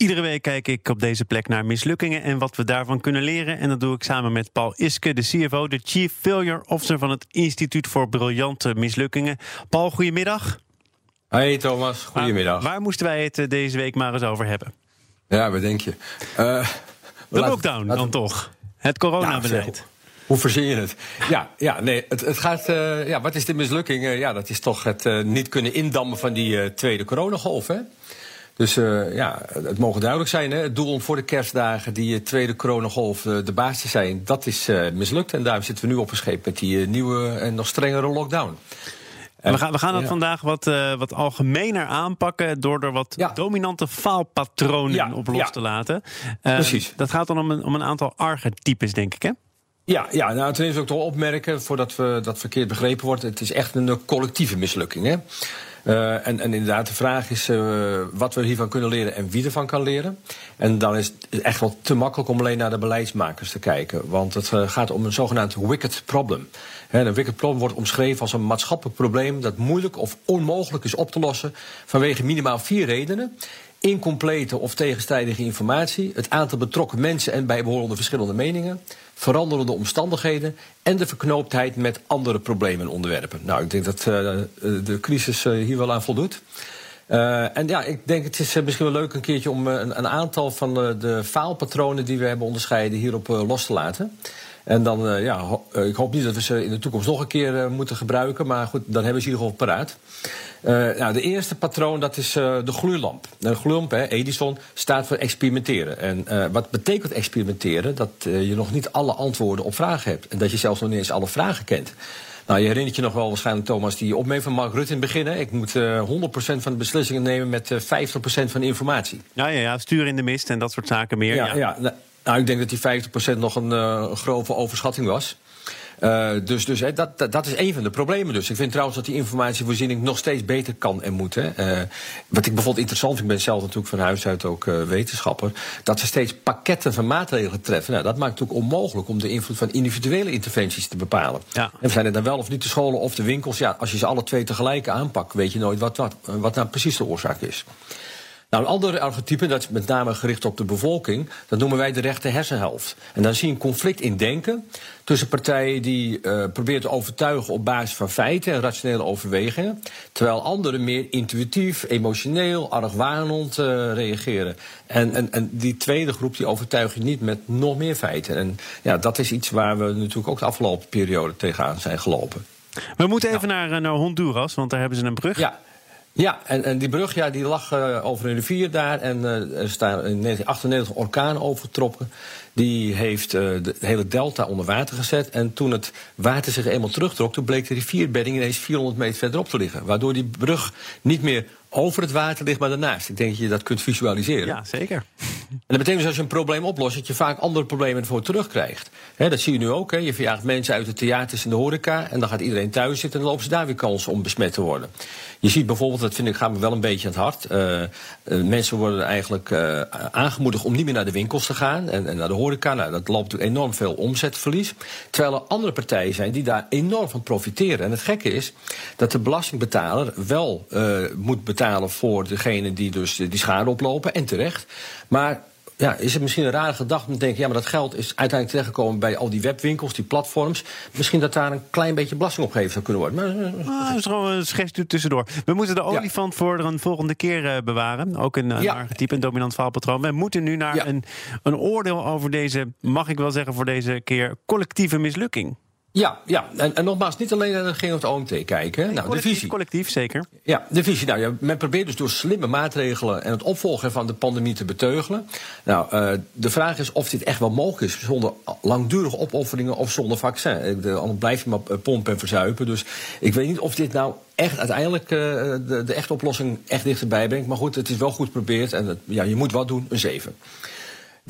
Iedere week kijk ik op deze plek naar mislukkingen en wat we daarvan kunnen leren. En dat doe ik samen met Paul Iske, de CFO, de Chief Failure Officer van het Instituut voor Briljante Mislukkingen. Paul, goedemiddag. Hey Thomas, goedemiddag. Waar, waar moesten wij het eh, deze week maar eens over hebben? Ja, wat denk je? Uh, de lockdown dan toch? Het coronabeleid. Ja, hoe verzin je het? Ja, ja nee, het, het gaat. Uh, ja, wat is de mislukking? Uh, ja, dat is toch het niet kunnen indammen van die tweede coronagolf. Hè? Dus uh, ja, het mogen duidelijk zijn. Hè? Het doel om voor de kerstdagen die tweede coronagolf uh, de baas te zijn, dat is uh, mislukt. En daarom zitten we nu opgescheept met die nieuwe en nog strengere lockdown. En we gaan, we gaan dat ja. vandaag wat, wat algemener aanpakken door er wat ja. dominante faalpatronen ja, op los te laten. Precies. Dat gaat dan om een, om een aantal archetypes, denk ik, hè? Ja, ja nou, ten eerste ook toch opmerken, voordat we dat verkeerd begrepen wordt. Het is echt een collectieve mislukking. Hè? Uh, en, en, inderdaad, de vraag is uh, wat we hiervan kunnen leren en wie ervan kan leren. En dan is het echt wel te makkelijk om alleen naar de beleidsmakers te kijken. Want het uh, gaat om een zogenaamd wicked problem. Een wicked problem wordt omschreven als een maatschappelijk probleem dat moeilijk of onmogelijk is op te lossen vanwege minimaal vier redenen incomplete of tegenstrijdige informatie, het aantal betrokken mensen en bijbehorende verschillende meningen, veranderende omstandigheden en de verknooptheid met andere problemen en onderwerpen. Nou, ik denk dat uh, de crisis uh, hier wel aan voldoet. En ja, ik denk het is misschien wel leuk een keertje om een, een, aantal van de faalpatronen die we hebben onderscheiden hierop los te laten. En dan, uh, ja, ho ik hoop niet dat we ze in de toekomst nog een keer uh, moeten gebruiken. Maar goed, dan hebben we ze in ieder geval paraat. Uh, nou, de eerste patroon, dat is de gloeilamp. De gloeilamp, hè, Edison, staat voor experimenteren. En wat betekent experimenteren? Dat je nog niet alle antwoorden op vragen hebt. En dat je zelfs nog niet eens alle vragen kent. Nou, je herinnert je nog wel waarschijnlijk, Thomas, die opmerking van Mark Rutte in het begin. Hè? Ik moet uh, 100% van de beslissingen nemen met uh, 50% van de informatie. Ja, ja, ja, stuur in de mist en dat soort zaken meer. Ja, ja. ja nou, ik denk dat die 50% nog een uh, grove overschatting was. Uh, dus dus hè, dat, dat, dat, is een van de problemen. Dus ik vind trouwens dat die informatievoorziening nog steeds beter kan en moet. Hè. Uh, wat ik bijvoorbeeld interessant vind, ik ben zelf natuurlijk van huis uit ook uh, wetenschapper. Dat ze steeds pakketten van maatregelen treffen. Nou, dat maakt het natuurlijk onmogelijk om de invloed van individuele interventies te bepalen. Ja. En zijn het dan wel of niet de scholen of de winkels? Ja, als je ze alle twee tegelijk aanpakt, weet je nooit wat, wat, wat nou precies de oorzaak is. Nou, een ander archetype, dat is met name gericht op de bevolking, dat noemen wij de rechte hersenhelft. En dan zie je een conflict in denken tussen partijen die uh, proberen te overtuigen op basis van feiten en rationele overwegingen, terwijl anderen meer intuïtief, emotioneel, argwanend uh, reageren. En, en, en die tweede groep die overtuig je niet met nog meer feiten. En ja, dat is iets waar we natuurlijk ook de afgelopen periode tegenaan zijn gelopen. We moeten even ja. naar, naar Honduras, want daar hebben ze een brug. Ja. Ja, en, en die brug ja, die lag uh, over een rivier daar. En uh, er staan in 1998 orkaan overgetrokken. Die heeft uh, de hele delta onder water gezet. En toen het water zich eenmaal terugtrok, toen bleek de rivierbedding ineens 400 meter verderop te liggen. Waardoor die brug niet meer over het water ligt, maar daarnaast. Ik denk dat je dat kunt visualiseren. Ja, zeker. En dat betekent dus als je een probleem oplost, dat je vaak andere problemen ervoor terugkrijgt. He, dat zie je nu ook. He. Je verjaagt mensen uit de theaters en de horeca. En dan gaat iedereen thuis zitten en dan lopen ze daar weer kans om besmet te worden. Je ziet bijvoorbeeld, dat vind ik, gaat me wel een beetje aan het hart. Uh, uh, mensen worden eigenlijk uh, aangemoedigd om niet meer naar de winkels te gaan en, en naar de horeca. Nou, dat loopt enorm veel omzetverlies. Terwijl er andere partijen zijn die daar enorm van profiteren. En het gekke is dat de belastingbetaler wel moet betalen voor degene die dus die schade oplopen. En terecht. Maar ja, is het misschien een rare gedachte om te denken... ja, maar dat geld is uiteindelijk terechtgekomen bij al die webwinkels, die platforms. Misschien dat daar een klein beetje belasting op gegeven zou kunnen worden. Maar, ah, dat is gewoon een schetsje tussendoor. We moeten de olifant ja. voor een volgende keer uh, bewaren. Ook een, een ja. archetype, een dominant faalpatroon. We moeten nu naar ja. een, een oordeel over deze, mag ik wel zeggen voor deze keer, collectieve mislukking. Ja, ja. En, en nogmaals, niet alleen naar de het OMT kijken. Nee, nou, de visie. Collectief, zeker. Ja, de visie. Nou, ja, men probeert dus door slimme maatregelen en het opvolgen van de pandemie te beteugelen. Nou, uh, de vraag is of dit echt wel mogelijk is zonder langdurige opofferingen of zonder vaccin. Anders blijf je maar pompen en verzuipen. Dus ik weet niet of dit nou echt uiteindelijk uh, de, de echte oplossing echt dichterbij brengt. Maar goed, het is wel goed geprobeerd en het, ja, je moet wat doen, een 7.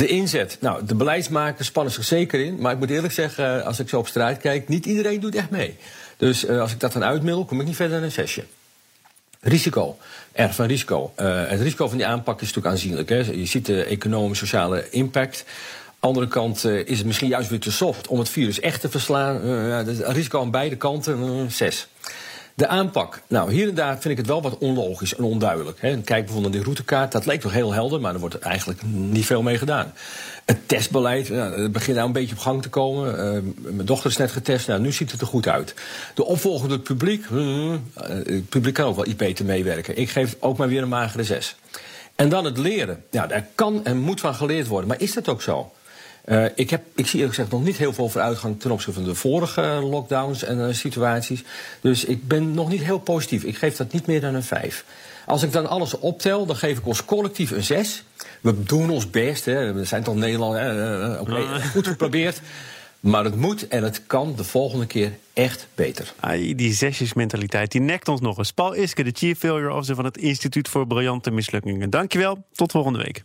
De inzet. Nou, de beleidsmakers spannen zich zeker in. Maar ik moet eerlijk zeggen, als ik zo op straat kijk, niet iedereen doet echt mee. Dus als ik dat dan uitmiddel, kom ik niet verder dan een zesje. Risico. Erg van risico. het risico van die aanpak is natuurlijk aanzienlijk. Hè. Je ziet de economische, sociale impact andere kant is het misschien juist weer te soft om het virus echt te verslaan. Risico aan beide kanten, zes. De aanpak. Nou, hier en daar vind ik het wel wat onlogisch en onduidelijk. Kijk bijvoorbeeld naar die routekaart. Dat leek toch heel helder, maar er wordt eigenlijk niet veel mee gedaan. Het testbeleid, ja, het begint nou een beetje op gang te komen. Uh, mijn dochter is net getest, nou, nu ziet het er goed uit. De opvolger door het publiek. Uh, het publiek kan ook wel iets beter meewerken. Ik geef ook maar weer een magere zes. En dan het leren. Ja, daar kan en moet van geleerd worden. Maar is dat ook zo? Uh, ik, heb, ik zie eerlijk gezegd nog niet heel veel vooruitgang ten opzichte van de vorige lockdowns en uh, situaties. Dus ik ben nog niet heel positief. Ik geef dat niet meer dan een 5. Als ik dan alles optel, dan geef ik ons collectief een 6. We doen ons best. Hè. We zijn toch Nederland. Uh, Oké, okay, goed geprobeerd. Maar het moet en het kan de volgende keer echt beter. Ai, die zesjesmentaliteit, die nekt ons nog eens. Paul Iske, de Chief Failure Officer van het Instituut voor Briljante Mislukkingen. Dankjewel, tot volgende week.